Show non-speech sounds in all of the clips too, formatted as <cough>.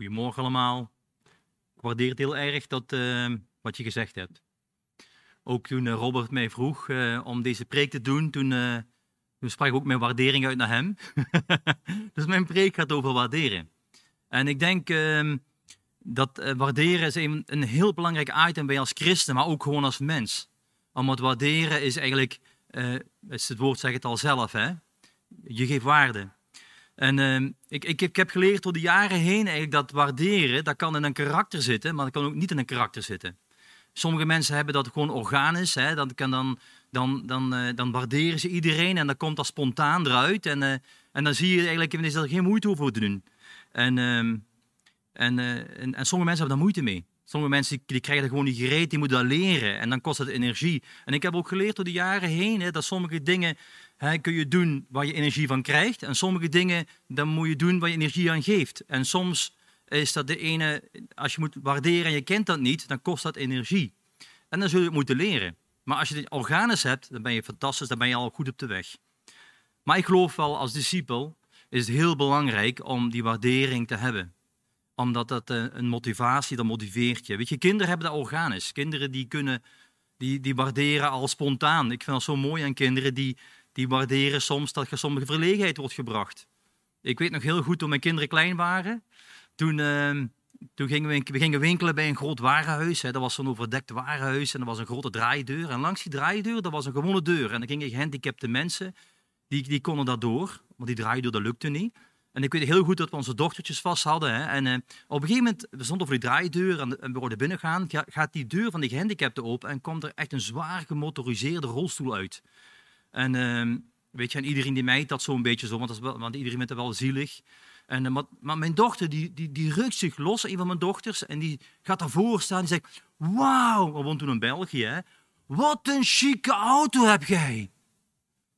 Goedemorgen allemaal. Ik waardeer het heel erg dat, uh, wat je gezegd hebt. Ook toen uh, Robert mij vroeg uh, om deze preek te doen, toen, toen sprak ik ook mijn waardering uit naar hem. <laughs> dus mijn preek gaat over waarderen. En ik denk ehm, dat waarderen is een, een heel belangrijk item bij als christen, maar ook gewoon als mens. Om het waarderen is eigenlijk, is het woord zegt het al zelf, hè? je geeft waarde. En uh, ik, ik, ik, heb geleerd door de jaren heen eigenlijk dat waarderen, dat kan in een karakter zitten, maar dat kan ook niet in een karakter zitten. Sommige mensen hebben dat gewoon organisch, hè, dat kan dan, dan, dan, uh, dan waarderen ze iedereen en dan komt dat spontaan eruit. En, uh, en dan zie je eigenlijk is er geen moeite over te doen. En, uh, en, en, en, sommige mensen hebben daar moeite mee. Sommige mensen die krijgen dat gewoon niet gereed, die moeten dat leren en dan kost het energie. En ik heb ook geleerd door de jaren heen hè, dat sommige dingen kun je doen waar je energie van krijgt. En sommige dingen dan moet je doen waar je energie aan geeft. En soms is dat de ene, als je moet waarderen en je kent dat niet, dan kost dat energie. En dan zul je het moeten leren. Maar als je het organisch hebt, dan ben je fantastisch, dan ben je al goed op de weg. Maar ik geloof wel, als discipel is het heel belangrijk om die waardering te hebben omdat dat eh, een motivatie, dat motiveert je. Weet je, kinderen hebben dat organisch. Kinderen die kunnen, die, die waarderen al spontaan. Ik vind dat zo mooi aan kinderen, die, die waarderen soms dat je sommige verlegenheid wordt gebracht. Ik weet nog heel goed, toen mijn kinderen klein waren, toen, uh, toen gingen we, we, gingen winkelen bij een groot warenhuis. Hè. Dat was zo'n overdekt warenhuis en er was een grote draaideur. En langs die draaideur, dat was een gewone deur. En dan gingen gehandicapte mensen, die, die konden dat door, want die draaideur, dat lukte niet. En ik weet heel goed dat we onze dochtertjes vast hadden. Hè. En uh, op een gegeven moment, we stonden over die draaideur en, en we worden binnengaan, gaat die deur van die gehandicapte open en komt er echt een zwaar gemotoriseerde rolstoel uit. En uh, weet je, en iedereen die mijt dat zo'n beetje zo, want, dat is want iedereen vindt het wel zielig. En, uh, maar, maar, mijn dochter, die, die, die rukt zich los, een van mijn dochters, en die gaat daarvoor staan en zegt, wauw, we woonden toen in België, hè. wat een chique auto heb jij.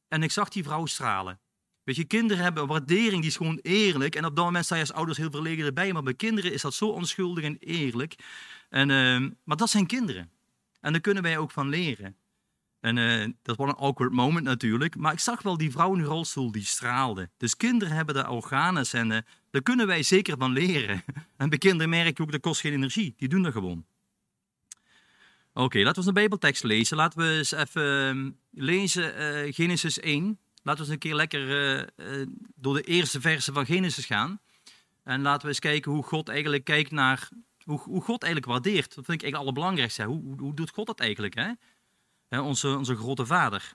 En ik zag die vrouw stralen. Weet je, kinderen hebben een waardering die is gewoon eerlijk. En op dat moment sta je als ouders heel verlegen erbij. Maar bij kinderen is dat zo onschuldig en eerlijk. En, uh, maar dat zijn kinderen. En daar kunnen wij ook van leren. En uh, dat was een awkward moment natuurlijk. Maar ik zag wel die vrouw in de rolstoel die straalde. Dus kinderen hebben de organen en uh, daar kunnen wij zeker van leren. <laughs> En bij kinderen merk je ook, dat kost geen energie. Die doen dat gewoon. Oké, laten we eens een bijbeltekst lezen. Laten we eens even ehm, lezen Genesis 1. Laten we eens een keer lekker uh, uh, door de eerste versen van Genesis gaan. En laten we eens kijken hoe God eigenlijk kijkt naar. Hoe, hoe God eigenlijk waardeert. Dat vind ik eigenlijk het allerbelangrijkste. Hoe, hoe, hoe doet God dat eigenlijk? Hè? Onze, onze grote vader.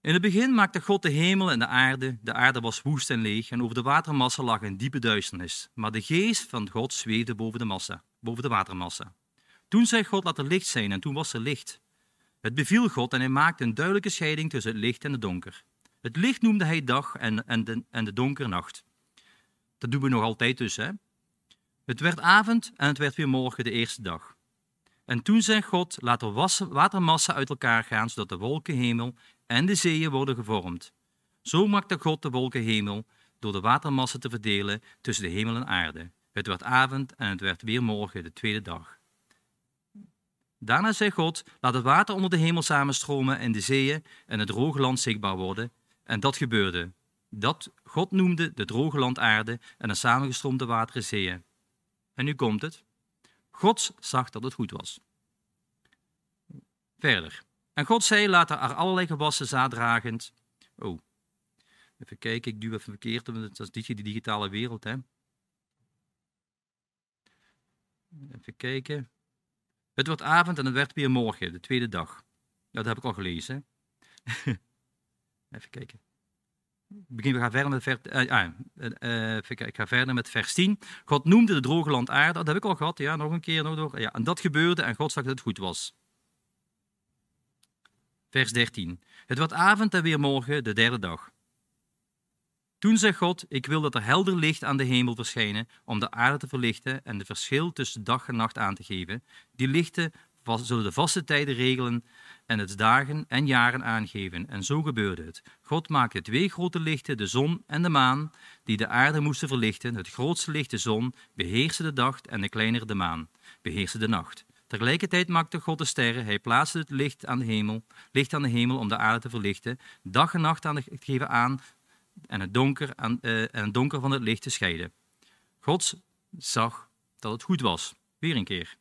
In het begin maakte God de hemel en de aarde. De aarde was woest en leeg en over de watermassa lag een diepe duisternis. Maar de geest van God zweefde boven de massa, boven de watermassa. Toen zei God, laat er licht zijn en toen was er licht. Het beviel God en hij maakte een duidelijke scheiding tussen het licht en het donker. Het licht noemde hij dag en, en, de, en de donker nacht. Dat doen we nog altijd dus. Hè? Het werd avond en het werd weer morgen de eerste dag. En toen zei God, laat er watermassa uit elkaar gaan, zodat de wolkenhemel en de zeeën worden gevormd. Zo maakte God de wolkenhemel door de watermassa te verdelen tussen de hemel en aarde. Het werd avond en het werd weer morgen de tweede dag. Daarna zei God, laat het water onder de hemel samenstromen en de zeeën en het droge land zichtbaar worden. En dat gebeurde. Dat God noemde de droge land aarde en de samengestroomde wateren zeeën. En nu komt het. God zag dat het goed was. Verder. En God zei, laat er allerlei gewassen zaaddragend... Oh, even kijken, ik duw even verkeerd, dat is die digitale wereld, hè. Even kijken. Het wordt avond en het werd weer morgen, de tweede dag. Dat heb ik al gelezen. <laughs> Even kijken. Begin, we gaan verder met vers, uh, uh, ik ga verder met vers 10. God noemde de droge land aarde. Dat heb ik al gehad. Ja, nog een keer. Nog door. Ja, en dat gebeurde en God zag dat het goed was. Vers 13. Het wordt avond en weer morgen, de derde dag. Toen zei God, ik wil dat er helder licht aan de hemel verschijnen om de aarde te verlichten en de verschil tussen dag en nacht aan te geven. Die lichten zullen de vaste tijden regelen en het dagen en jaren aangeven. En zo gebeurde het. God maakte twee grote lichten, de zon en de maan, die de aarde moesten verlichten. Het grootste licht, de zon, beheerste de dag en de kleinere de maan, beheerste de nacht. Tegelijkertijd maakte God de sterren. Hij plaatste het licht aan de hemel, licht aan de hemel om de aarde te verlichten, dag en nacht aan te geven aan en het donker, aan, uh, en het donker van het licht te scheiden. God zag dat het goed was. Weer een keer.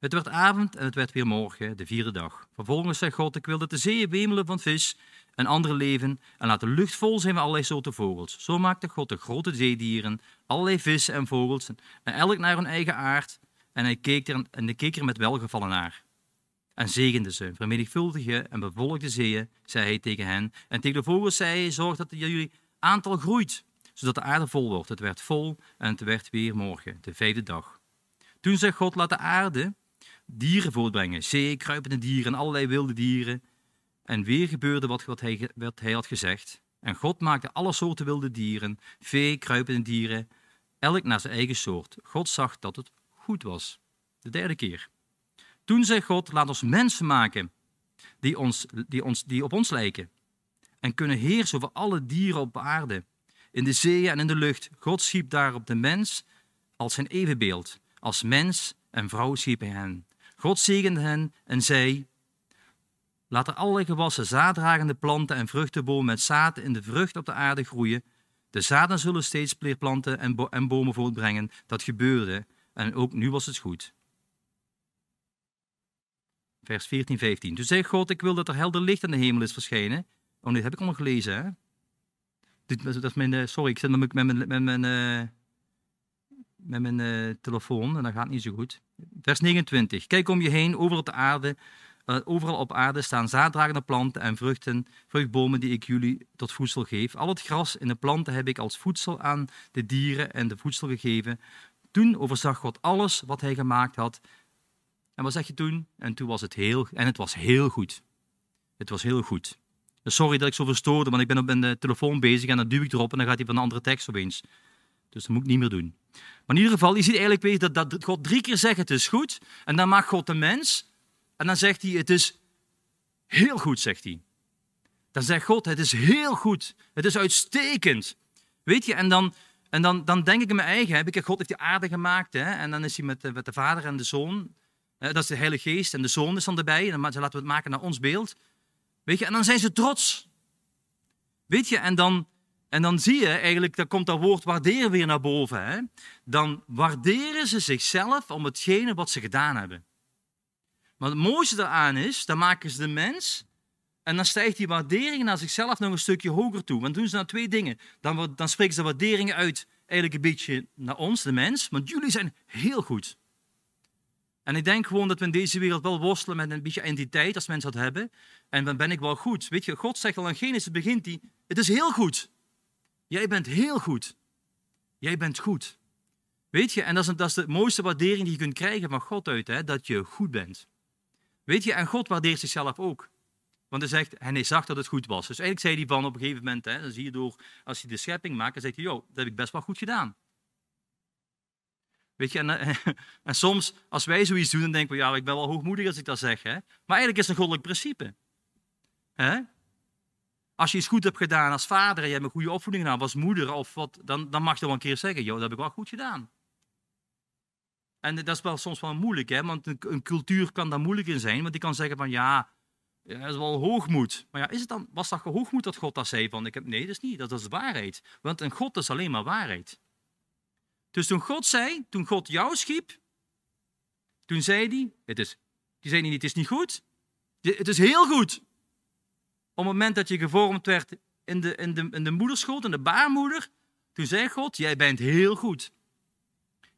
Het werd avond en het werd weer morgen, de vierde dag. Vervolgens zei God, ik wil dat de zeeën wemelen van vis en andere leven en laat de lucht vol zijn van allerlei soorten vogels. Zo maakte God de grote zeedieren, allerlei vissen en vogels en elk naar hun eigen aard. En hij keek er, en hij keek er met welgevallen naar. En zegende ze, vermenigvuldige en bevolkte zeeën, zei hij tegen hen. En tegen de vogels zei hij, zorg dat jullie aantal groeit, zodat de aarde vol wordt. Het werd vol en het werd weer morgen, de vijfde dag. Toen zei God, laat de aarde dieren voortbrengen, zee, kruipende dieren en allerlei wilde dieren. En weer gebeurde wat, wat, hij, wat hij had gezegd. En God maakte alle soorten wilde dieren, vee, kruipende dieren, elk naar zijn eigen soort. God zag dat het goed was. De derde keer. Toen zei God, laat ons mensen maken die, ons, die, ons, die op ons lijken. En kunnen heersen over alle dieren op aarde, in de zeeën en in de lucht. God schiep daarop de mens als zijn evenbeeld. Als mens en vrouw schiep hij hen. God zegende hen en zei, laat er allerlei gewassen, zaaddragende planten en vruchtenbomen met zaad in de vrucht op de aarde groeien. De zaden zullen steeds meer planten en, en bomen voortbrengen. Dat gebeurde en ook nu was het goed. Vers 14, 15. Toen zei God, ik wil dat er helder licht aan de hemel is verschenen. Oh dat heb ik al nog gelezen, hè? Dat is mijn, eh, sorry, ik zit met mijn, met mijn, met mijn, uh, met mijn uh, telefoon en dat gaat niet zo goed. Vers 29. Kijk om je heen, overal op de aarde, uh, overal op aarde staan zaaddragende planten en vruchten, vruchtbomen die ik jullie tot voedsel geef. Al het gras en de planten heb ik als voedsel aan de dieren en de voedsel gegeven. Toen overzag God alles wat hij gemaakt had. En wat zeg je toen? En toen was het heel, en het was heel goed. Het was heel goed. Sorry dat ik zo verstoorde, want ik ben op mijn telefoon bezig en dan duw ik erop en dan gaat hij van een andere tekst opeens. Dus dat moet ik niet meer doen. Maar in ieder geval, je ziet eigenlijk weer dat, dat God drie keer zegt het is goed. En dan maakt God de mens. En dan zegt hij het is heel goed, zegt hij. Dan zegt God het is heel goed. Het is uitstekend. Weet je, en dan, en dan, dan denk ik in mijn eigen, heb ik, God heeft die aarde gemaakt. Hè? En dan is hij met, met de vader en de zoon. Dat is de Heilige Geest en de zoon is dan erbij. En dan laten we het maken naar ons beeld. Weet je, en dan zijn ze trots. Weet je, en dan, en dan zie je eigenlijk, dan komt dat woord waarderen weer naar boven. Hè? Dan waarderen ze zichzelf om hetgene wat ze gedaan hebben. Maar het mooiste daaraan is, dan maken ze de mens en dan stijgt die waardering naar zichzelf nog een stukje hoger toe. Want doen ze dan twee dingen. Dan, dan spreken ze waardering uit eigenlijk een beetje naar ons, de mens. Want jullie zijn heel goed. En ik denk gewoon dat we in deze wereld wel worstelen met een beetje identiteit als mensen dat hebben. En dan ben ik wel goed. Weet je, God zegt al in Genesis begint hij, het is heel goed. Jij bent heel goed. Jij bent goed. Weet je, en dat is, de mooiste waardering die je kunt krijgen van God uit, hè, dat je goed bent. Weet je, en God waardeert zichzelf ook. Want hij zegt, en hij zag dat het goed was. Dus eigenlijk zei hij van op een gegeven moment, hè, dan zie je door, als hij de schepping maakt, dan zegt hij, joh, dat heb ik best wel goed gedaan. Weet je, en, <laughs> en, soms als wij zoiets doen, dan denken we, ja, ik ben wel hoogmoedig als ik dat zeg. Hè? Maar eigenlijk is het een goddelijk principe. Hè? Als je iets goed hebt gedaan als vader en je hebt een goede opvoeding gedaan, als moeder of wat, dan, dan mag je wel een keer zeggen, joh, dat heb ik wel goed gedaan. En dat is wel soms wel moeilijk, hè? want een, cultuur kan daar moeilijk in zijn, want die kan zeggen van, ja, dat is wel hoogmoed. Maar ja, is het dan, was dat hoogmoed dat God dat zei? Van, ik heb, nee, dat is niet, dat is waarheid. Want een God is alleen maar waarheid. Dus toen God zei, toen God jou schiep, toen zei hij, het is, die zei niet, het is niet goed, het is heel goed. Op het moment dat je gevormd werd in de, in de, in de moederschoot, in de baarmoeder, toen zei God, jij bent heel goed.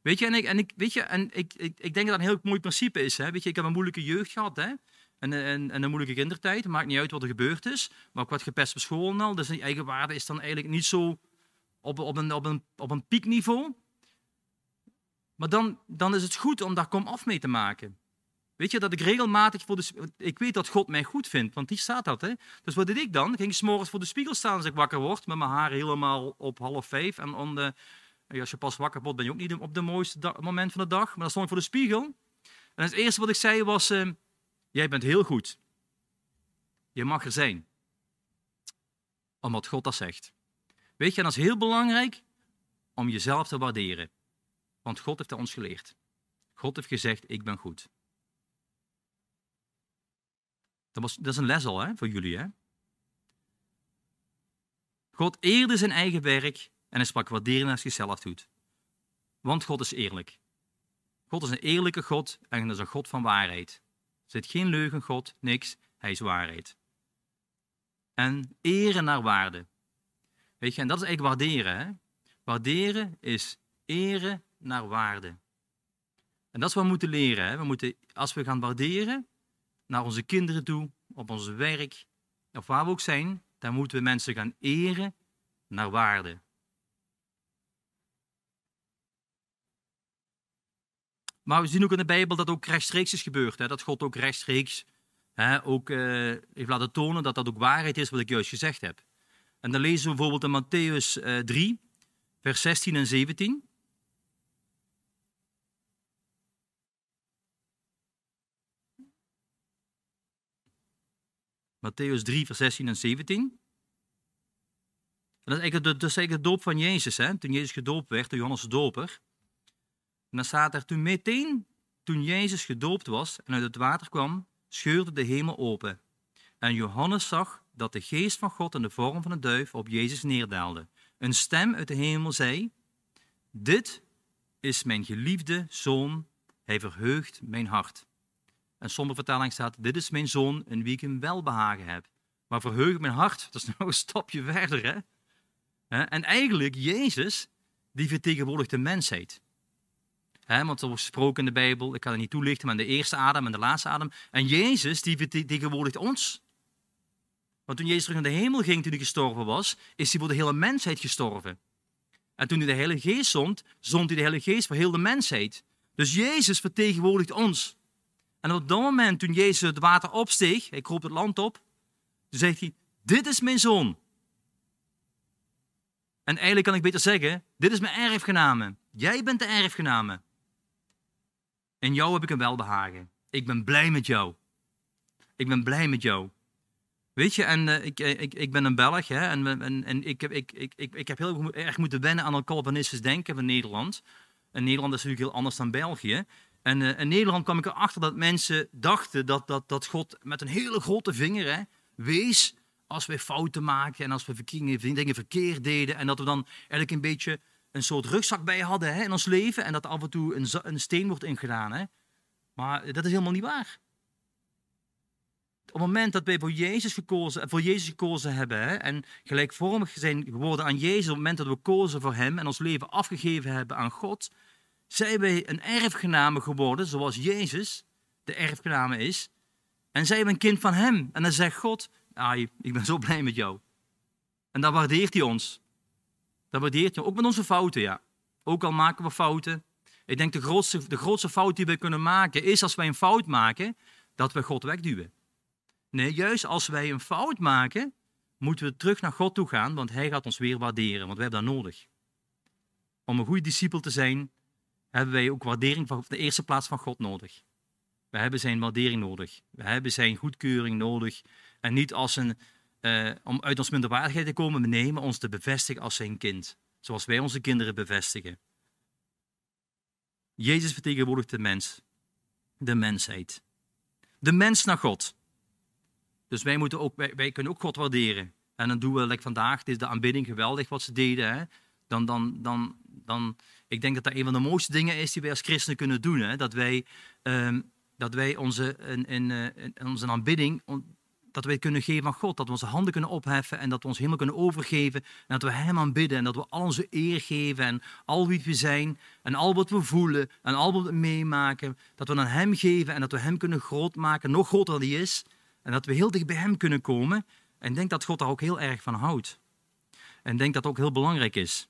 Weet je, en ik, en ik, weet je, en ik, ik, ik denk dat een heel mooi principe is. Hè? Weet je, ik heb een moeilijke jeugd gehad. Hè? En, en, en een moeilijke kindertijd. Maakt niet uit wat er gebeurd is. Maar ik werd gepest op school en al. Dus die eigen waarde is dan eigenlijk niet zo op, op, een, op, een, op een piekniveau. Maar dan, dan is het goed om daar komaf mee te maken. Weet je, dat ik regelmatig voor de... Ik weet dat God mij goed vindt, want die staat dat. Hè? Dus wat deed ik dan? Ging ik s'morgens voor de spiegel staan als ik wakker word, met mijn haar helemaal op half vijf. En als je pas wakker wordt, ben je ook niet op de mooiste moment van de dag. Maar dan stond ik voor de spiegel. En het eerste wat ik zei was, uh, jij bent heel goed. Je mag er zijn. Omdat God dat zegt. Weet je, en dat is heel belangrijk om jezelf te waarderen. Want God heeft dat ons geleerd. God heeft gezegd, ik ben goed. Dat, was, dat is een les al hè, voor jullie. Hè? God eerde zijn eigen werk En hij sprak waarderen naar zichzelf doet. Want God is eerlijk. God is een eerlijke God en dat is een God van waarheid. Er zit geen leugen God, niks. Hij is waarheid. En eren naar waarde. Weet je, en dat is eigenlijk waarderen. Hè? Waarderen is eren naar waarde. En dat is wat we moeten leren. Hè? We moeten, als we gaan waarderen, naar onze kinderen toe, op ons werk, of waar we ook zijn, dan moeten we mensen gaan eren naar waarde. Maar we zien ook in de Bijbel dat ook rechtstreeks is gebeurd. Hè? Dat God ook rechtstreeks hè, ook, uh, heeft laten tonen dat dat ook waarheid is wat ik juist gezegd heb. En dan lezen we bijvoorbeeld in Matthäus uh, 3, vers 16 en 17. Matthäus 3, vers 16 en 17. En dat, is eigenlijk de, dat is eigenlijk de doop van Jezus. Hè? Toen Jezus gedoopt werd door Johannes de Doper. En dan staat er, toen meteen, toen Jezus gedoopt was en uit het water kwam, scheurde de hemel open. En Johannes zag dat de geest van God in de vorm van een duif op Jezus neerdaalde. Een stem uit de hemel zei, dit is mijn geliefde zoon, hij verheugt mijn hart. En sommige vertaling staat, dit is mijn zoon in wie ik een welbehagen heb. Maar verheug mijn hart, <laughs> dat is nog een stapje verder. Hè? En eigenlijk, Jezus, die vertegenwoordigt de mensheid. He, want er wordt gesproken in de Bijbel, ik kan het niet toelichten, maar de eerste adem en de laatste adem. En Jezus, die vertegenwoordigt ons. Want toen Jezus terug naar de hemel ging, toen hij gestorven was, is hij voor de hele mensheid gestorven. En toen hij de Heilige Geest zond, zond hij de Heilige Geest voor heel de mensheid. Dus Jezus vertegenwoordigt ons. En op dat moment, toen Jezus het water opsteeg, hij kroop het land op, toen zegt hij, dit is mijn zoon. En eigenlijk kan ik beter zeggen, dit is mijn erfgename. Jij bent de erfgename. In jou heb ik een welbehagen. Ik ben blij met jou. Ik ben blij met jou. Weet je, en uh, ik, ik, ik ben een Belg hè, en, en, en ik, heb, ik, ik, ik, ik heb heel erg moeten wennen aan het Calvinistisch denken van Nederland. En Nederland is natuurlijk heel anders dan België. En uh, in Nederland kwam ik erachter dat mensen dachten dat, dat, dat God met een hele grote vinger hè, wees als wij fouten maken en als we dingen verkeerd deden. En dat we dan eigenlijk een beetje een soort rugzak bij hadden hè, in ons leven en dat af en toe een, een steen wordt ingedaan. Hè. Maar dat is helemaal niet waar. Op het moment dat wij voor Jezus gekozen, voor Jezus gekozen hebben hè, en gelijkvormig zijn geworden aan Jezus, op het moment dat we kozen voor Hem en ons leven afgegeven hebben aan God, zijn wij een erfgename geworden, zoals Jezus de erfgename is. En zijn we een kind van Hem. En dan zegt God, ah, ik ben zo blij met jou. En dan waardeert Hij ons. Dat waardeert je. Ook met onze fouten, ja. Ook al maken we fouten. Ik denk de grootste, de grootste fout die we kunnen maken is als wij een fout maken, dat we God wegduwen. Nee, juist als wij een fout maken, moeten we terug naar God toe gaan, want Hij gaat ons weer waarderen, want wij hebben dat nodig. Om een goede discipel te zijn, hebben wij ook waardering van de eerste plaats van God nodig. We hebben zijn waardering nodig. We hebben zijn goedkeuring nodig. En niet als een, uh, om uit ons minderwaardigheid te komen, nee, maar ons te bevestigen als zijn kind. Zoals wij onze kinderen bevestigen. Jezus vertegenwoordigt de mens, de mensheid. De mens naar God. Dus wij, moeten ook, wij, wij kunnen ook God waarderen. En dan doen we, like vandaag, dit is de aanbidding geweldig wat ze deden. Hè? Dan, dan, dan, dan, ik denk dat dat een van de mooiste dingen is die wij als christenen kunnen doen. Hè? Dat wij, um, dat wij onze, eh, onze aanbidding dat wij kunnen geven aan God. Dat we onze handen kunnen opheffen en dat we ons helemaal kunnen overgeven. En dat we Hem aanbidden en dat we al onze eer geven en al wie we zijn en al wat we voelen en al wat we meemaken. Dat we aan Hem geven en dat we Hem kunnen groot maken, nog groter dan Hij is. En dat we heel dicht bij Hem kunnen komen. En ik denk dat God daar ook heel erg van houdt. En ik denk dat het ook heel belangrijk is.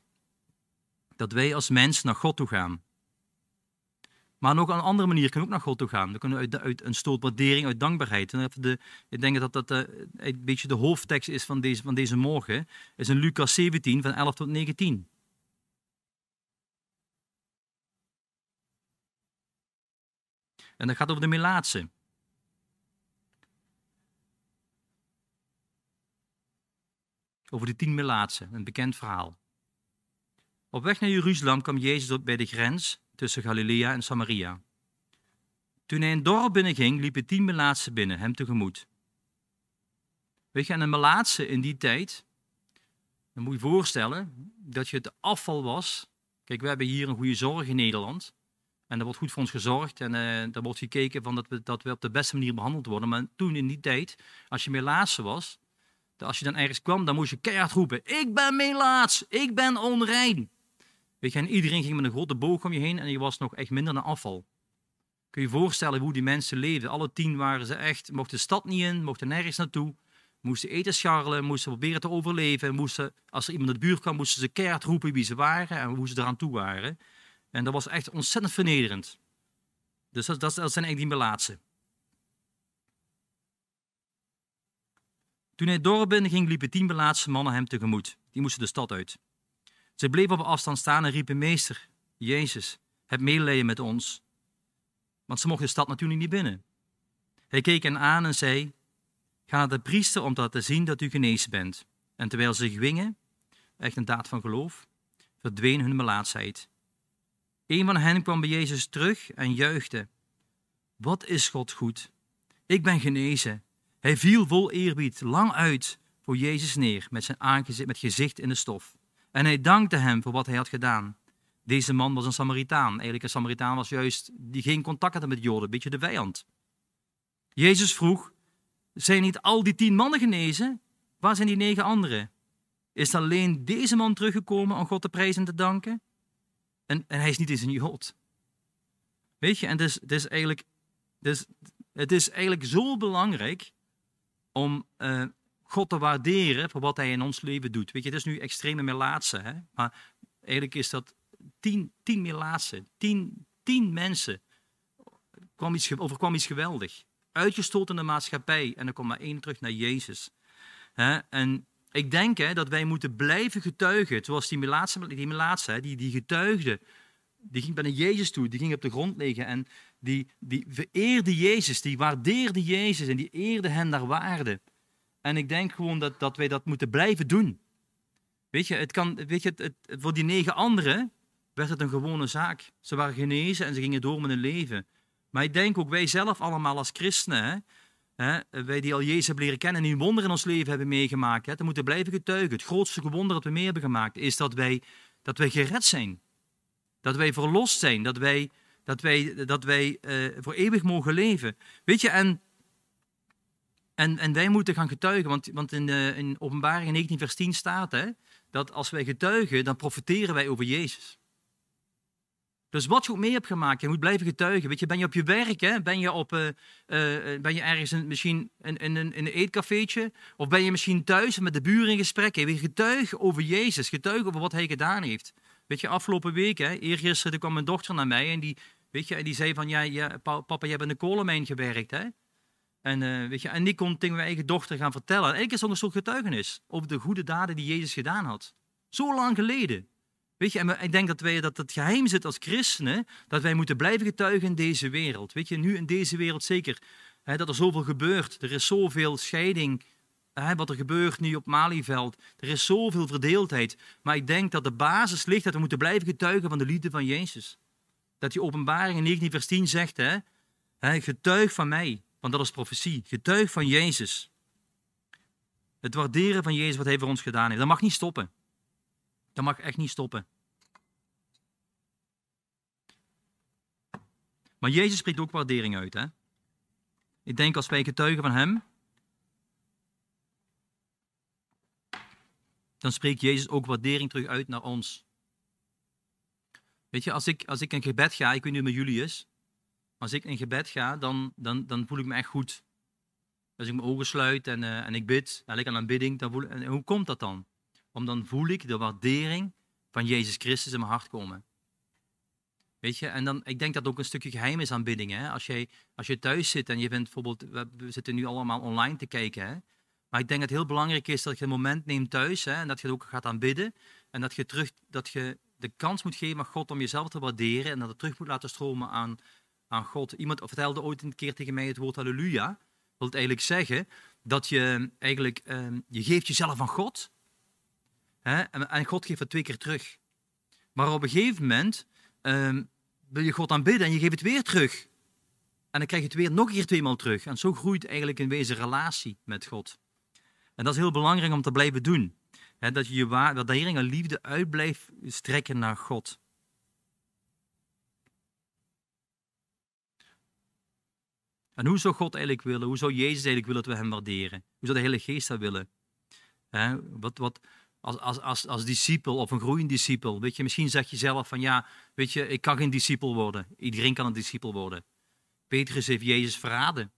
Dat wij als mens naar God toe gaan. Maar nog een andere manier we ook naar God toe gaan. Dan kunnen uit, uit een stoot waardering, uit dankbaarheid. En de, ik denk dat dat uh, een beetje de hoofdtekst is van deze, van deze morgen. is in Lucas 17 van 11 tot 19. En dat gaat over de Melaatse. Over de tien Melaatse, een bekend verhaal. Op weg naar Jeruzalem kwam Jezus bij de grens tussen Galilea en Samaria. Toen hij een dorp binnenging, liepen tien melaatsen binnen hem tegemoet. Weet je, en een melaatse in die tijd Dan moet je je voorstellen dat je het afval was. Kijk, we hebben hier een goede zorg in Nederland. En er wordt goed voor ons gezorgd en uh, er wordt gekeken van dat, we, dat we op de beste manier behandeld worden. Maar toen in die tijd, als je melaatse was, als je dan ergens kwam, dan moest je keihard roepen: Ik ben melaats, ik ben onrein. Iedereen ging met een grote boog om je heen en je was nog echt minder dan afval. Kun je je voorstellen hoe die mensen leefden? Alle tien waren ze echt, mochten de stad niet in, mochten nergens naartoe. Moesten eten scharrelen, moesten proberen te overleven. Moesten, als er iemand in de buurt kwam, moesten ze keihard roepen wie ze waren en hoe ze eraan toe waren. En dat was echt ontzettend vernederend. Dus dat, dat, zijn eigenlijk die melaatsen. Toen hij dorp ging, liepen tien melaatse mannen hem tegemoet. Die moesten de stad uit. Ze bleven op afstand staan en riepen: Meester, Jezus, heb medelijden met ons. Want ze mochten de stad natuurlijk niet binnen. Hij keek hen aan en zei: Ga naar de priester om te laten zien dat u genezen bent. En terwijl ze gwingen, echt een daad van geloof, verdween hun melaatsheid. Een van hen kwam bij Jezus terug en juichte. Wat is God goed? Ik ben genezen. Hij viel vol eerbied lang uit voor Jezus neer met zijn aangezicht, met gezicht in de stof. En hij dankte hem voor wat hij had gedaan. Deze man was een Samaritaan. Eigenlijk een Samaritaan was juist die geen contact had met Joden, een beetje de vijand. Jezus vroeg, zijn niet al die tien mannen genezen? Waar zijn die negen anderen? Is alleen deze man teruggekomen om God te prijzen en te danken? En, en hij is niet eens een Jood. Weet je, en het is, het is eigenlijk, het is eigenlijk zo belangrijk om uh, God te waarderen voor wat hij in ons leven doet. Weet je, het is nu extreme melaatse, hè? maar eigenlijk is dat tien, tien melaatse, tien, tien mensen. Kwam iets, overkwam iets geweldig. Uitgestoten in de maatschappij en dan komt maar één terug naar Jezus. Hè? En ik denk hè, dat wij moeten blijven getuigen, zoals die melaatse, die, melaatse, die, die getuigde. Die ging bij Jezus toe, die ging op de grond liggen en die, die vereerde Jezus, die waardeerde Jezus en die eerde hen naar waarde. En ik denk gewoon dat, dat wij dat moeten blijven doen. Weet je, het kan, weet je het, voor die negen anderen werd het een gewone zaak. Ze waren genezen en ze gingen door met hun leven. Maar ik denk ook wij zelf allemaal als christenen, hè, hè, wij die al Jezus hebben leren kennen en die wonder in ons leven hebben meegemaakt, hè, te moeten blijven getuigen. Het grootste wonder dat we mee hebben gemaakt is dat wij, dat wij gered zijn. Dat wij verlost zijn. Dat wij, dat wij, dat wij uh, voor eeuwig mogen leven. Weet je, en en, en wij moeten gaan getuigen, want, want in, de, in Openbaring 19 vers 10 staat hè, dat als wij getuigen, dan profiteren wij over Jezus. Dus wat je ook mee hebt gemaakt, je moet blijven getuigen. Weet je, ben je op je werk, hè? Ben, je op, uh, uh, ben je ergens in, misschien in, in, in, een eetcafeetje, of ben je misschien thuis met de buren in gesprek. Hè? Getuigen over Jezus, getuigen over wat hij gedaan heeft. Weet je, afgelopen week, hè, eergisteren kwam mijn dochter naar mij en die, weet je, en die zei van, ja, ja papa, jij hebt in de kolenmijn gewerkt, hè? En, uh, weet je, en die kon tegen mijn eigen dochter gaan vertellen. Eigenlijk is dat een soort getuigenis over de goede daden die Jezus gedaan had. Zo lang geleden. Weet je, en ik denk dat, wij, dat het geheim zit als christenen, dat wij moeten blijven getuigen in deze wereld. Weet je, nu in deze wereld zeker, hè, dat er zoveel gebeurt. Er is zoveel scheiding, hè, wat er gebeurt nu op Malieveld. Er is zoveel verdeeldheid. Maar ik denk dat de basis ligt dat we moeten blijven getuigen van de liefde van Jezus. Dat die openbaring in 19 vers 10 zegt, hè, getuig van mij. Want dat is profetie. Getuig van Jezus. Het waarderen van Jezus wat hij voor ons gedaan heeft. Dat mag niet stoppen. Dat mag echt niet stoppen. Maar Jezus spreekt ook waardering uit. Hè? Ik denk als wij getuigen van Hem, dan spreekt Jezus ook waardering terug uit naar ons. Weet je, als ik, als ik een gebed ga, ik weet niet hoe met jullie is, als ik in gebed ga, dan, dan, dan voel ik me echt goed. Als ik mijn ogen sluit en, uh, en ik bid, en ik aan bidding, dan voel, en hoe komt dat dan? Om dan voel ik de waardering van Jezus Christus in mijn hart komen. Weet je, en dan, ik denk dat ook een stukje geheim is aan bidding. Hè? Als, jij, als je thuis zit en je bent bijvoorbeeld, we zitten nu allemaal online te kijken. Hè? Maar ik denk dat het heel belangrijk is dat je een moment neemt thuis hè, en dat je ook gaat aanbidden. En dat je, terug, dat je de kans moet geven aan God om jezelf te waarderen en dat het terug moet laten stromen aan, aan God. Iemand vertelde ooit een keer tegen mij het woord halleluja. Dat wil het eigenlijk zeggen dat je eigenlijk, ehm, je geeft jezelf aan God. Hè, en, God geeft het twee keer terug. Maar op een gegeven moment ehm, wil je God aanbidden en je geeft het weer terug. En dan krijg je het weer nog een keer tweemaal terug. En zo groeit eigenlijk in wezen relatie met God. En dat is heel belangrijk om te blijven doen. dat je je waardering en liefde uit blijft strekken naar God. En hoe zou God eigenlijk willen? Hoe zou Jezus eigenlijk willen dat we hem waarderen? Hoe zou de Heilige Geest dat willen? wat, wat, als, als, als, als discipel of een groeiend discipel, weet je, misschien zeg je zelf van ja, weet je, ik kan geen discipel worden. Iedereen kan een discipel worden. Petrus heeft Jezus verraden.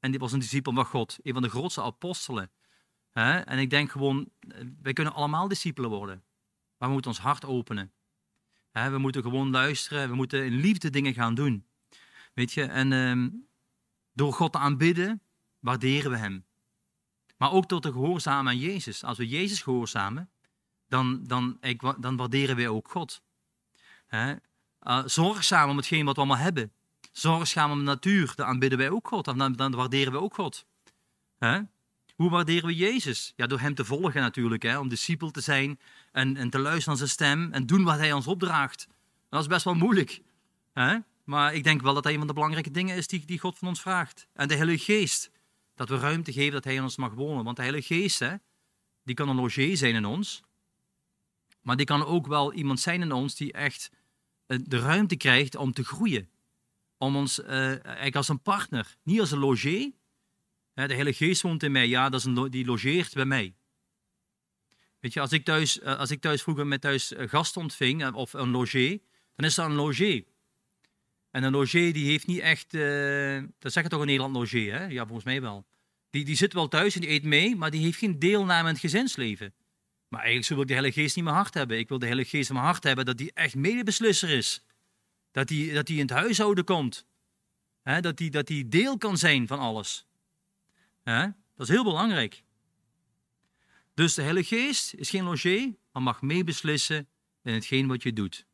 En die was een discipel van God, een van de grootste apostelen. En ik denk gewoon, wij kunnen allemaal discipelen worden. Maar we moeten ons hart openen. We moeten gewoon luisteren, we moeten in liefde dingen gaan doen. Weet je, en ehm, door God te aanbidden, waarderen we Hem. Maar ook door te gehoorzamen aan Jezus. Als we Jezus gehoorzamen, dan, dan, dan waarderen we ook God. Hè? Uh, zorgzaam om hetgeen wat we allemaal hebben. Zorgzaam om de natuur, dan aanbidden wij ook God. Dan, dan waarderen we ook God. Hè? Hoe waarderen we Jezus? Ja, door Hem te volgen natuurlijk, hè? om discipel te zijn en, en te luisteren naar zijn stem en doen wat Hij ons opdraagt. Dat is best wel moeilijk. Hè? Maar ik denk wel dat dat een van de belangrijke dingen is die, die God van ons vraagt. En de Heilige Geest. Dat we ruimte geven dat Hij in ons mag wonen. Want de Heilige Geest, hè, die kan een logier zijn in ons. Maar die kan ook wel iemand zijn in ons die echt eh, de ruimte krijgt om te groeien. Om ons uh, eigenlijk als een partner, niet als een logier. De Heilige Geest woont in mij, ja, dat is een, die logeert bij mij. Weet je, als ik thuis, eh, als ik thuis vroeger met thuis gast ontving, of een logier, dan is dat een logier. En een logier die heeft niet echt, uh, dat zeggen toch in Nederland logier, hè? Ja, volgens mij wel. Die, die zit wel thuis en die eet mee, maar die heeft geen deelname in het gezinsleven. Maar eigenlijk wil ik de Heilige Geest niet mijn hart hebben. Ik wil de Heilige Geest in mijn hart hebben dat die echt medebeslisser is. Dat die, dat die in het huishouden komt. Hè? Dat, die, dat die deel kan zijn van alles. Dat is heel belangrijk. Dus de Heilige Geest is geen logier, maar mag meebeslissen in hetgeen wat je doet.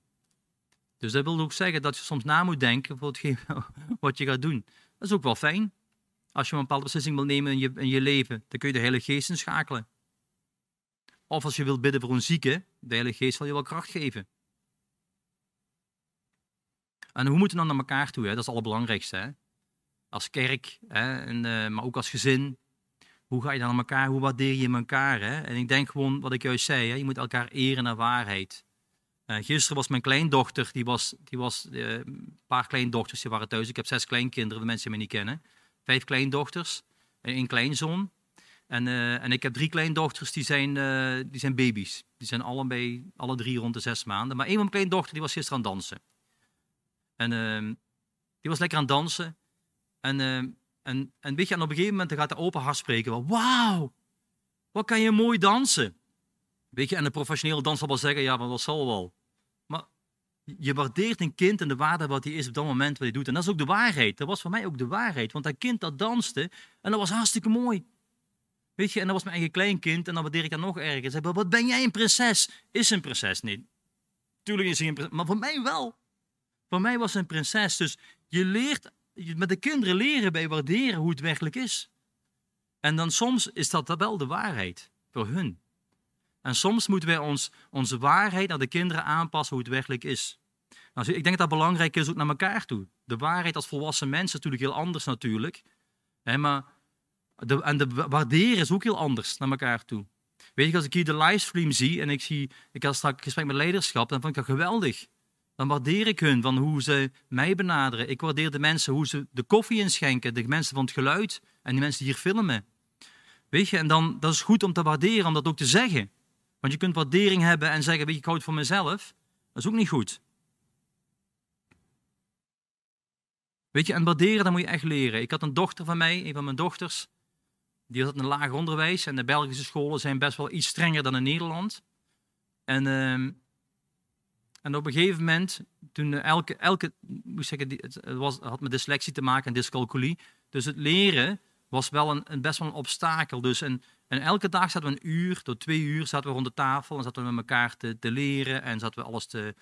Dus dat wil ook zeggen dat je soms na moet denken voor <laughs> wat je gaat doen. Dat is ook wel fijn. Als je een bepaalde beslissing wil nemen in je, in je leven, dan kun je de Heilige Geest inschakelen. Of als je wilt bidden voor een zieke, de Heilige Geest zal je wel kracht geven. En hoe moeten we dan naar elkaar toe? Hè? Dat is het allerbelangrijkste. Hè? Als kerk, hè? En, uh, maar ook als gezin. Hoe ga je dan naar elkaar? Hoe waardeer je elkaar? Hè? En ik denk gewoon wat ik juist zei. Hè? Je moet elkaar eren naar waarheid. Uh, gisteren was mijn kleindochter, die was, die was een paar kleindochters, die waren thuis. Ik heb zes kleinkinderen, de mensen die mij niet kennen. Vijf kleindochters en één kleinzoon. En, uh, en ik heb drie kleindochters, die zijn, die zijn baby's. Die zijn allebei, alle drie rond de zes maanden. Maar één van mijn kleindochter, die was gisteren aan dansen. En ehm, die was lekker aan dansen. En, ehm, en, en weet je, en op een gegeven moment gaat de open hart spreken. Wauw, wat kan je mooi dansen. Weet je, en de professionele danser zal wel zeggen, ja, maar dat zal wel. Je waardeert een kind en de waarde wat hij is op dat moment wat hij doet. En dat is ook de waarheid. Dat was voor mij ook de waarheid. Want dat kind dat danste en dat was hartstikke mooi. Weet je, en dat was mijn eigen kleinkind en dan waardeer ik dat nog erger. Zeg, wat ben jij een prinses? Is een prinses niet. Tuurlijk is hij een prinses, maar voor mij wel. Voor mij was een prinses. Dus je leert, met de kinderen leren bij waarderen hoe het werkelijk is. En dan soms is dat wel de waarheid voor hun. En soms moeten wij ons, onze waarheid naar de kinderen aanpassen hoe het werkelijk is. Nou, ik denk dat dat belangrijk is ook naar elkaar toe. De waarheid als volwassen mensen is natuurlijk heel anders natuurlijk. Hè, maar de, en de waarderen is ook heel anders naar elkaar toe. Weet je, als ik hier de livestream zie en ik zie, ik had straks gesprek met leiderschap, dan vind ik dat geweldig. Dan waardeer ik hun van hoe ze mij benaderen. Ik waardeer de mensen hoe ze de koffie inschenken, de mensen van het geluid en die mensen die hier filmen. Weet je, en dan dat is goed om te waarderen, om dat ook te zeggen. Want je kunt waardering hebben en zeggen, weet ik hou het voor mezelf. Dat is ook niet goed. Weet je, en waarderen, dat moet je echt leren. Ik had een dochter van mij, een van mijn dochters, die had een laag onderwijs. En de Belgische scholen zijn best wel iets strenger dan in Nederland. En, uh, en op een gegeven moment, toen elke, elke moet zeggen, het was, had met dyslexie te maken en dyscalculie. Dus het leren was wel een, een best wel een obstakel. Dus en en elke dag zaten we een uur tot twee uur zaten we rond de tafel en zaten we met elkaar te, leren en zaten we alles, te,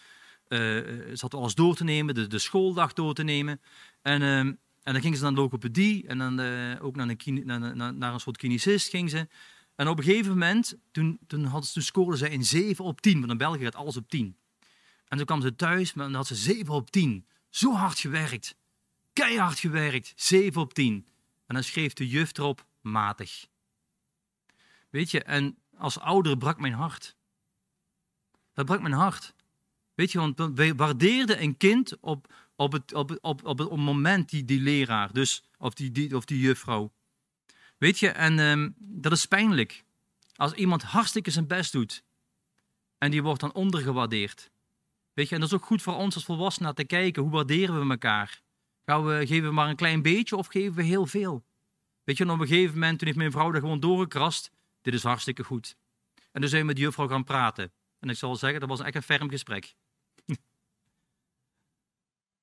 uh, zaten we alles door te nemen, de, de schooldag door te nemen. En, uh, en dan gingen ze naar de logopedie en dan uh, ook naar een, naar, naar, naar, een soort kinesist gingen ze. En op een gegeven moment, toen, toen, hadden ze, toen scoorden ze in 7 op 10, want in België gaat alles op 10. En toen kwamen ze thuis, maar dan had ze 7 op 10. Zo hard gewerkt. Keihard gewerkt. 7 op 10. En dan schreef de juf erop matig. Weet je, en als ouder brak mijn hart. Dat brak mijn hart. Weet je, want wij waardeerden een kind op, op, het, op, op, op het moment, die, die leraar, dus, of, die, die, of die juffrouw. Weet je, en um, dat is pijnlijk. Als iemand hartstikke zijn best doet en die wordt dan ondergewaardeerd. Weet je, en dat is ook goed voor ons als volwassenen te kijken, hoe waarderen we elkaar? Gaan we, geven we maar een klein beetje of geven we heel veel? Weet je, en op een gegeven moment, toen heeft mijn vrouw er gewoon doorgekrast, dit is hartstikke goed. En toen zijn we met de juffrouw gaan praten. En ik zal zeggen, dat was echt een ferm gesprek. <laughs>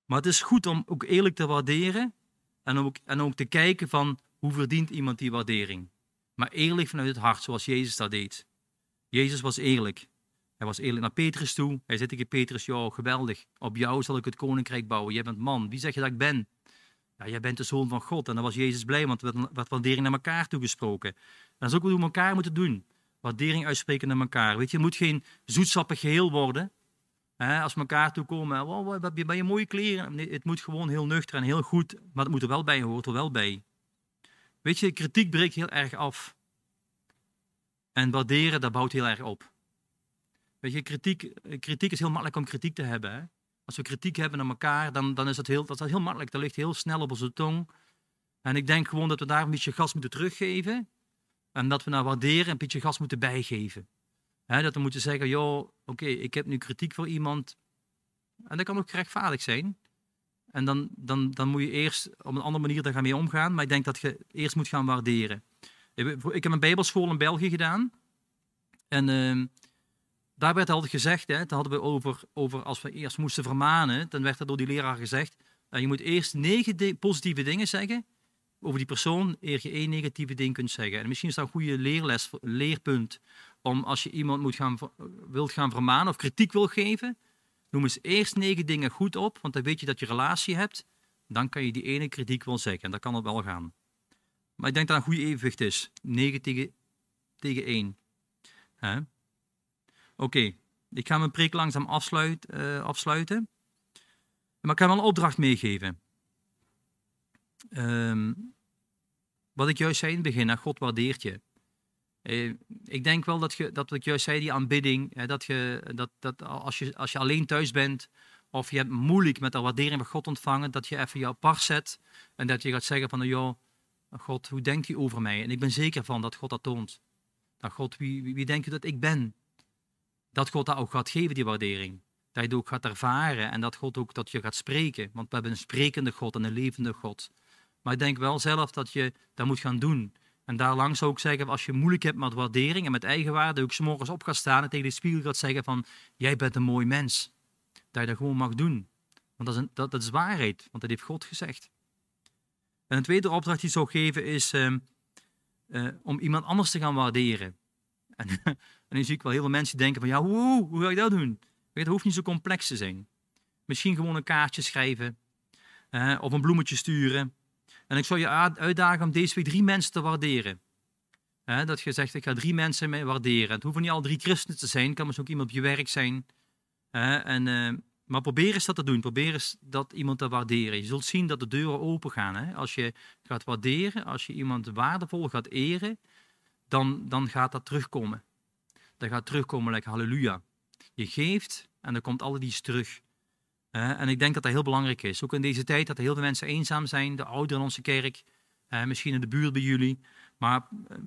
maar het is goed om ook eerlijk te waarderen en ook, en ook te kijken van hoe verdient iemand die waardering. Maar eerlijk vanuit het hart, zoals Jezus dat deed. Jezus was eerlijk. Hij was eerlijk naar Petrus toe. Hij zei tegen Petrus, joh, geweldig. Op jou zal ik het koninkrijk bouwen. Jij bent man. Wie zeg je dat ik ben? Ja, jij bent de zoon van God. En dan was Jezus blij, want er werd, waardering naar elkaar toegesproken. En dat is ook wat we elkaar moeten doen. Waardering uitspreken naar elkaar. Weet je, het moet geen zoetsappig geheel worden. Hè, als we elkaar toe komen, oh, wat ben je mooie kleren. Nee, het moet gewoon heel nuchter en heel goed, maar het moet er wel bij, hoort er wel bij. Weet je, kritiek breekt heel erg af. En waarderen, dat bouwt heel erg op. Weet je, kritiek, kritiek is heel makkelijk om kritiek te hebben. Hè? Als we kritiek hebben naar elkaar, dan, dan is dat heel, dat is heel makkelijk. Dat ligt heel snel op onze tong. En ik denk gewoon dat we daar een beetje gas moeten teruggeven. En dat we naar waarderen een beetje gas moeten bijgeven. dat we moeten zeggen, joh, oké, ik heb nu kritiek voor iemand. En dat kan ook gerechtvaardigd zijn. En dan, dan, dan moet je eerst op een andere manier daar gaan mee omgaan. Maar ik denk dat je eerst moet gaan waarderen. Ik heb een bijbelschool in België gedaan. En uh, daar werd altijd gezegd, hè, hadden we over, over als we eerst moesten vermanen, dan werd er door die leraar gezegd, uh, je moet eerst negen positieve dingen zeggen over die persoon, eer je één negatieve ding kunt zeggen. En misschien is dat een goede leerles, leerpunt, om als je iemand moet gaan, wilt gaan vermanen of kritiek wil geven, noem eens eerst negen dingen goed op, want dan weet je dat je relatie hebt, dan kan je die ene kritiek wel zeggen. En dat kan het wel gaan. Maar ik denk dat een goede evenwicht is. 9 tegen, tegen 1. Oké, ik ga mijn preek langzaam afsluit, uh, afsluiten. Maar ik ga wel een opdracht meegeven. Um, wat ik juist zei in het begin, dat God waardeert je. Uh, ik denk wel dat, je, dat wat ik juist zei, die aanbidding, dat, je, dat, dat als, je, als je alleen thuis bent of je hebt moeilijk met de waardering van God ontvangen, dat je even je apart zet en dat je gaat zeggen van, joh, God, hoe denkt u over mij? En ik ben zeker van dat God dat toont. Dat God, wie, wie, wie denkt u dat ik ben? Dat God dat ook gaat geven, die waardering. Dat je het ook gaat ervaren en dat God ook dat je gaat spreken. Want we hebben een sprekende God en een levende God. Maar ik denk wel zelf dat je dat moet gaan doen. En daarlangs zou ik zeggen, als je moeilijk hebt met waardering en met eigenwaarde, ook morgens op gaat staan en tegen de spiegel gaat zeggen van, jij bent een mooi mens. Dat je dat gewoon mag doen. Want dat is, een, dat, dat is waarheid, want dat heeft God gezegd. En een tweede opdracht die ik zou geven is uh, uh, om iemand anders te gaan waarderen. En, <laughs> en nu zie ik wel heel veel mensen denken van, ja, hoe, hoe ga ik dat doen? Het hoeft niet zo complex te zijn. Misschien gewoon een kaartje schrijven uh, of een bloemetje sturen. En ik zou je uitdagen om deze week drie mensen te waarderen. dat je zegt, ik ga drie mensen mee waarderen. Het hoeven niet al drie christenen te zijn, het kan misschien ook iemand op je werk zijn. en maar probeer eens dat te doen. Probeer eens dat iemand te waarderen. Je zult zien dat de deuren open gaan. Hè? Als je gaat waarderen, als je iemand waardevol gaat eren, dan, dan gaat dat terugkomen. Dat gaat terugkomen, like halleluja. Je geeft en dan komt alles iets terug. en ik denk dat dat heel belangrijk is. Ook in deze tijd dat er heel veel mensen eenzaam zijn. De ouderen in onze kerk, misschien in de buurt bij jullie. Maar, eh,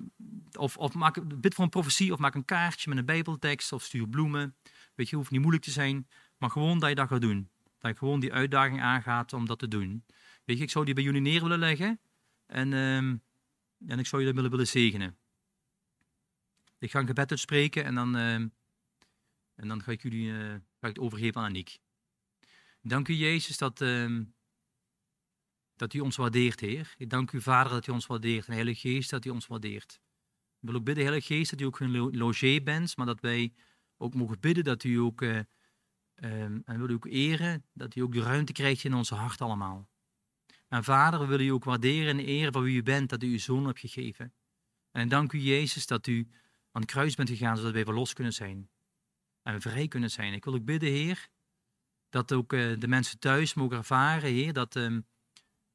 of, of maak, bid voor een profetie of maak een kaartje met een bijbeltekst of stuur bloemen. Weet je, hoeft niet moeilijk te zijn. Maar gewoon dat je dat gaat doen. Dat je gewoon die uitdaging aangaat om dat te doen. Weet je, ik zou die bij jullie neer willen leggen. En, ehm, en ik zou jullie willen, willen zegenen. Ik ga een gebed uitspreken en dan, ehm, en dan ga ik jullie uh, ga ik het overgeven aan Aniek. Dank u Jezus dat, uh, dat u ons waardeert, Heer. Ik dank u Vader dat u ons waardeert. En Heilige Geest dat u ons waardeert. Ik wil ook bidden, Heilige Geest, dat u ook een logé bent, maar dat wij ook mogen bidden dat u ook... Uh, Um, en willen u ook eren dat u ook de ruimte krijgt in onze hart allemaal. En vader, we willen u ook waarderen en eren voor wie u bent, dat u uw zoon hebt gegeven. En dank u Jezus dat u aan het kruis bent gegaan, zodat wij verlost kunnen zijn. En vrij kunnen zijn. Ik wil ook bidden, Heer, dat ook uh, de mensen thuis mogen ervaren, Heer, um,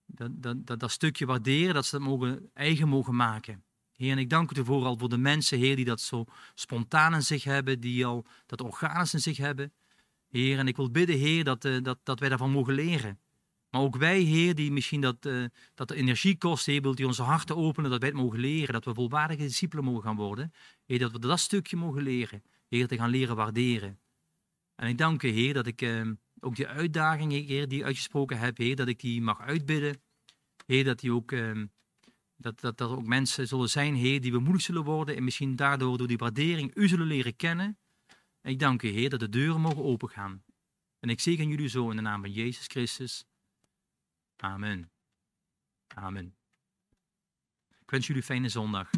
dat, dat, dat, dat, stukje waarderen, dat ze dat mogen, eigen mogen maken. Heer, en ik dank u ervoor al voor de mensen, Heer, die dat zo spontaan in zich hebben, die al dat organisch in zich hebben. Heer, en ik wil bidden, Heer, dat, uh, dat, dat wij daarvan mogen leren. Maar ook wij, Heer, die misschien dat, uh, dat de energie kost, Heer, wilt onze harten openen, dat wij het mogen leren, dat we volwaardige discipelen mogen gaan worden. Heer, dat we dat stukje mogen leren. Heer, te gaan leren waarderen. En ik dank u, Heer, dat ik uh, ook die uitdaging, Heer, die uitgesproken heb, Heer, dat ik die mag uitbidden. Heer, dat die ook... Dat, dat, dat er ook mensen zullen zijn, Heer, die bemoedigd zullen worden en misschien daardoor door die waardering u zullen leren kennen. En ik dank u, Heer, dat de deuren mogen opengaan. En ik zegen jullie zo in de naam van Jezus Christus. Amen. Amen. Ik wens jullie fijne zondag.